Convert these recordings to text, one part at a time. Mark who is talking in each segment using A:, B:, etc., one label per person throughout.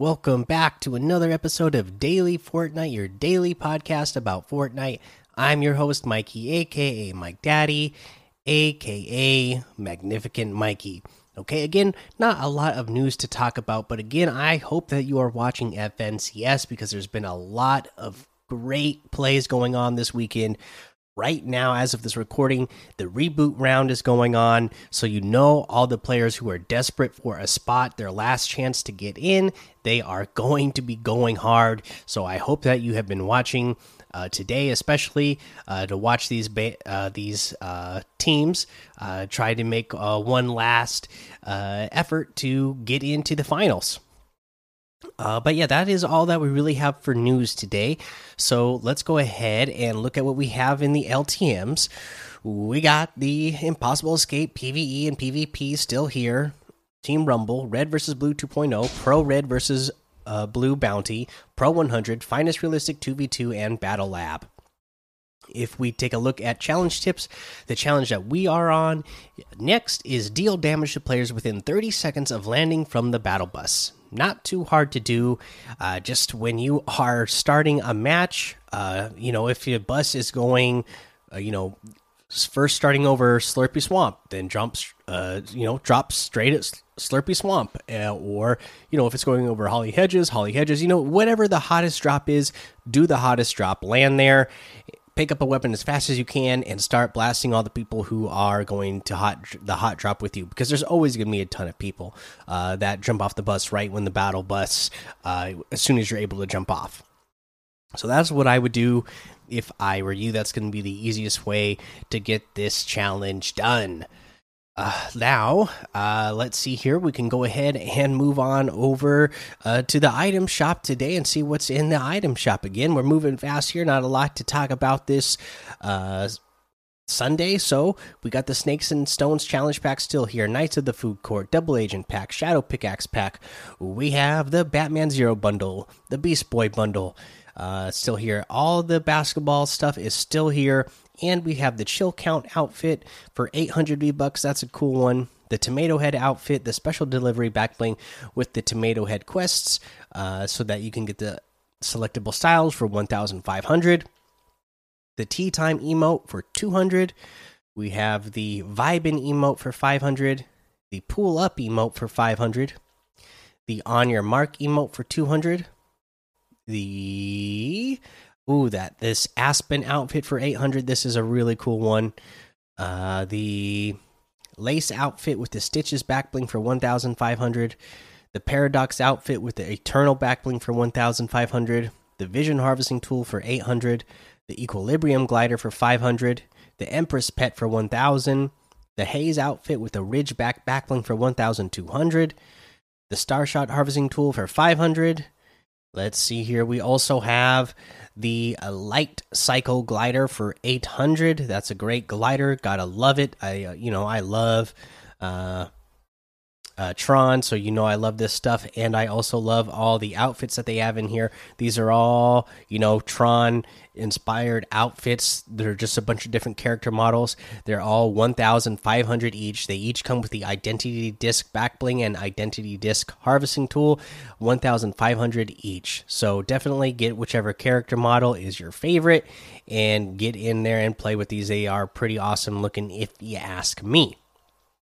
A: Welcome back to another episode of Daily Fortnite, your daily podcast about Fortnite. I'm your host, Mikey, aka Mike Daddy, aka Magnificent Mikey. Okay, again, not a lot of news to talk about, but again, I hope that you are watching FNCS because there's been a lot of great plays going on this weekend right now as of this recording the reboot round is going on. So you know all the players who are desperate for a spot their last chance to get in they are going to be going hard. So i hope that you have been watching uh, today especially uh, to watch these uh, these uh, teams uh, try to make uh, one last effort to get into the finals uh, but yeah, that is all that we really have for news today. So let's go ahead and look at what we have in the LTMs. We got the Impossible Escape PvE and PvP still here. Team Rumble, Red versus Blue 2.0, Pro Red versus uh, Blue Bounty, Pro 100, Finest Realistic 2v2, and Battle Lab. If we take a look at challenge tips, the challenge that we are on next is deal damage to players within 30 seconds of landing from the battle bus not too hard to do. Uh, just when you are starting a match, uh, you know, if your bus is going, uh, you know, first starting over Slurpy Swamp, then jumps, uh, you know, drops straight at Slurpy Swamp, uh, or you know, if it's going over Holly Hedges, Holly Hedges, you know, whatever the hottest drop is, do the hottest drop, land there, pick up a weapon as fast as you can and start blasting all the people who are going to hot the hot drop with you. Because there's always going to be a ton of people uh, that jump off the bus right when the battle bus uh, as soon as you're able to jump off. So that's what i would do if i were you. That's going to be the easiest way to get this challenge done uh, now, uh, let's see here. We can go ahead and move on over uh, to the item shop today and see what's in the item shop. Again, we're moving fast here. Not a lot to talk about this uh, Sunday. So we got the Snakes and Stones challenge pack still here. Knights of the Food Court, Double Agent pack, Shadow Pickaxe pack. We have the Batman Zero bundle, the Beast Boy bundle. Uh, still here. All the basketball stuff is still here and we have the chill count outfit for 800 V bucks. That's a cool one. The tomato head outfit, the special delivery backbling with the tomato head quests, uh, so that you can get the selectable styles for 1,500. The tea time emote for 200. We have the vibin emote for 500. The pull up emote for 500. The on your mark emote for 200. The Ooh, that this Aspen outfit for 800. This is a really cool one. Uh, the lace outfit with the stitches backbling for 1,500. The paradox outfit with the eternal backbling for 1,500. The vision harvesting tool for 800. The equilibrium glider for 500. The empress pet for 1,000. The haze outfit with the ridge back backbling for 1,200. The starshot harvesting tool for 500. Let's see here. We also have the uh, light cycle glider for 800 that's a great glider. Gotta love it. I uh, you know i love uh, uh, Tron, so you know I love this stuff, and I also love all the outfits that they have in here. These are all you know Tron inspired outfits. They're just a bunch of different character models. They're all 1,500 each. They each come with the Identity Disc backbling and Identity Disc harvesting tool, 1,500 each. So definitely get whichever character model is your favorite and get in there and play with these. They are pretty awesome looking, if you ask me.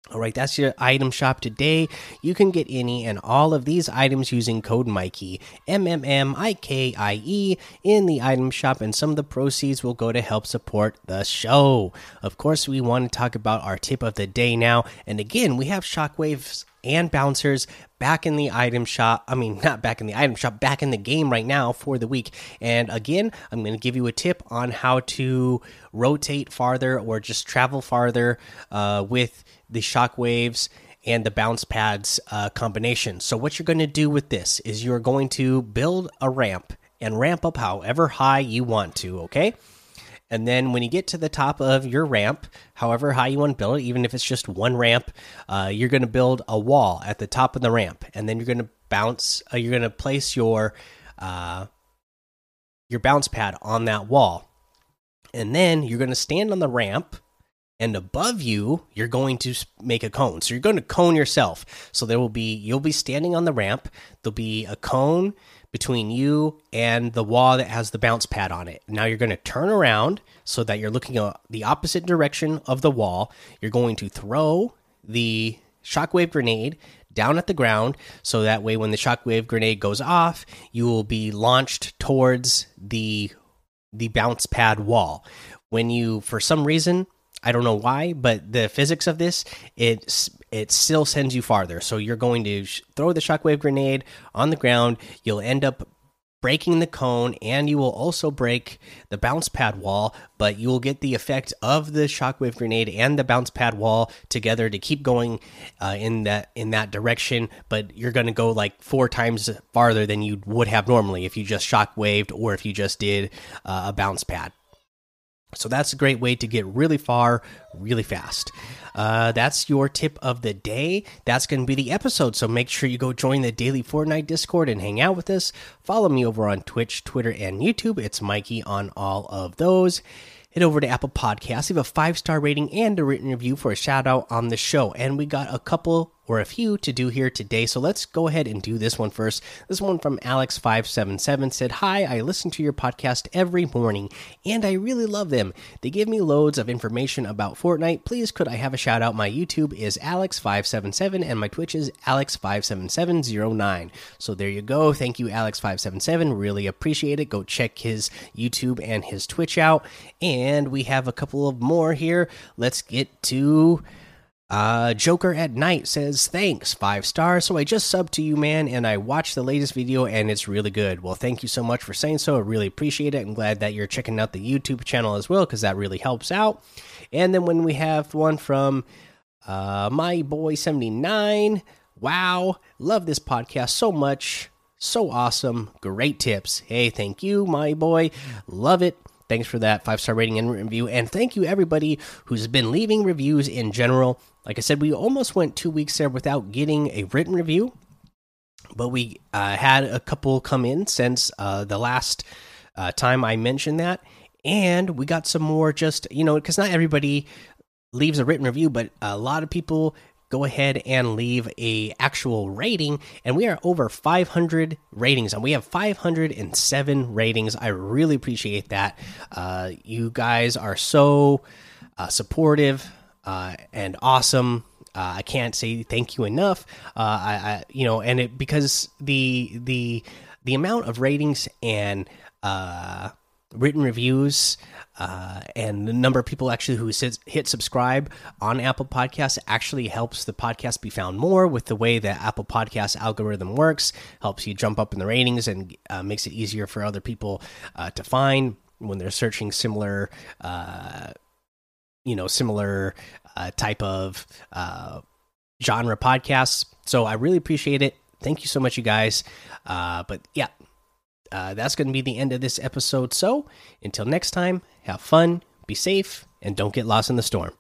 A: All right, that's your item shop today. You can get any and all of these items using code Mikey, M M M I K I E, in the item shop, and some of the proceeds will go to help support the show. Of course, we want to talk about our tip of the day now. And again, we have shockwaves and bouncers back in the item shop. I mean, not back in the item shop, back in the game right now for the week. And again, I'm going to give you a tip on how to rotate farther or just travel farther uh, with the shockwaves and the bounce pads uh, combination. So what you're going to do with this is you're going to build a ramp and ramp up however high you want to. Okay. And then when you get to the top of your ramp, however high you want to build it, even if it's just one ramp, uh, you're going to build a wall at the top of the ramp, and then you're going to bounce. Uh, you're going to place your uh, your bounce pad on that wall, and then you're going to stand on the ramp and above you you're going to make a cone. So you're going to cone yourself. So there will be you'll be standing on the ramp. There'll be a cone between you and the wall that has the bounce pad on it. Now you're going to turn around so that you're looking at the opposite direction of the wall. You're going to throw the shockwave grenade down at the ground so that way when the shockwave grenade goes off you will be launched towards the the bounce pad wall. When you for some reason I don't know why, but the physics of this it it still sends you farther. So you're going to throw the shockwave grenade on the ground. You'll end up breaking the cone, and you will also break the bounce pad wall. But you will get the effect of the shockwave grenade and the bounce pad wall together to keep going uh, in that in that direction. But you're going to go like four times farther than you would have normally if you just shockwaved or if you just did uh, a bounce pad. So that's a great way to get really far really fast. Uh, that's your tip of the day. That's going to be the episode. So make sure you go join the daily Fortnite Discord and hang out with us. Follow me over on Twitch, Twitter, and YouTube. It's Mikey on all of those head over to Apple Podcasts, leave a five star rating and a written review for a shout out on the show. And we got a couple or a few to do here today. So let's go ahead and do this one first. This one from Alex577 said, Hi, I listen to your podcast every morning and I really love them. They give me loads of information about Fortnite. Please, could I have a shout out? My YouTube is Alex577 and my Twitch is Alex57709. So there you go. Thank you, Alex577. Really appreciate it. Go check his YouTube and his Twitch out. And we have a couple of more here. Let's get to uh, Joker at Night says, Thanks, five stars. So I just subbed to you, man, and I watched the latest video and it's really good. Well, thank you so much for saying so. I really appreciate it. I'm glad that you're checking out the YouTube channel as well because that really helps out. And then when we have one from uh, my boy 79, wow, love this podcast so much. So awesome. Great tips. Hey, thank you, my boy. Love it. Thanks for that five star rating and review. And thank you, everybody who's been leaving reviews in general. Like I said, we almost went two weeks there without getting a written review, but we uh, had a couple come in since uh, the last uh, time I mentioned that. And we got some more just, you know, because not everybody leaves a written review, but a lot of people go ahead and leave a actual rating. And we are over 500 ratings and we have 507 ratings. I really appreciate that. Uh, you guys are so uh, supportive uh, and awesome uh, i can't say thank you enough uh, I, I, you know and it because the the the amount of ratings and uh, written reviews uh, and the number of people actually who hit subscribe on Apple Podcasts actually helps the podcast be found more with the way that Apple Podcast algorithm works. Helps you jump up in the ratings and uh, makes it easier for other people uh, to find when they're searching similar, uh, you know, similar uh, type of uh, genre podcasts. So I really appreciate it. Thank you so much, you guys. but yeah, uh, that's going to be the end of this episode. So until next time, have fun, be safe, and don't get lost in the storm.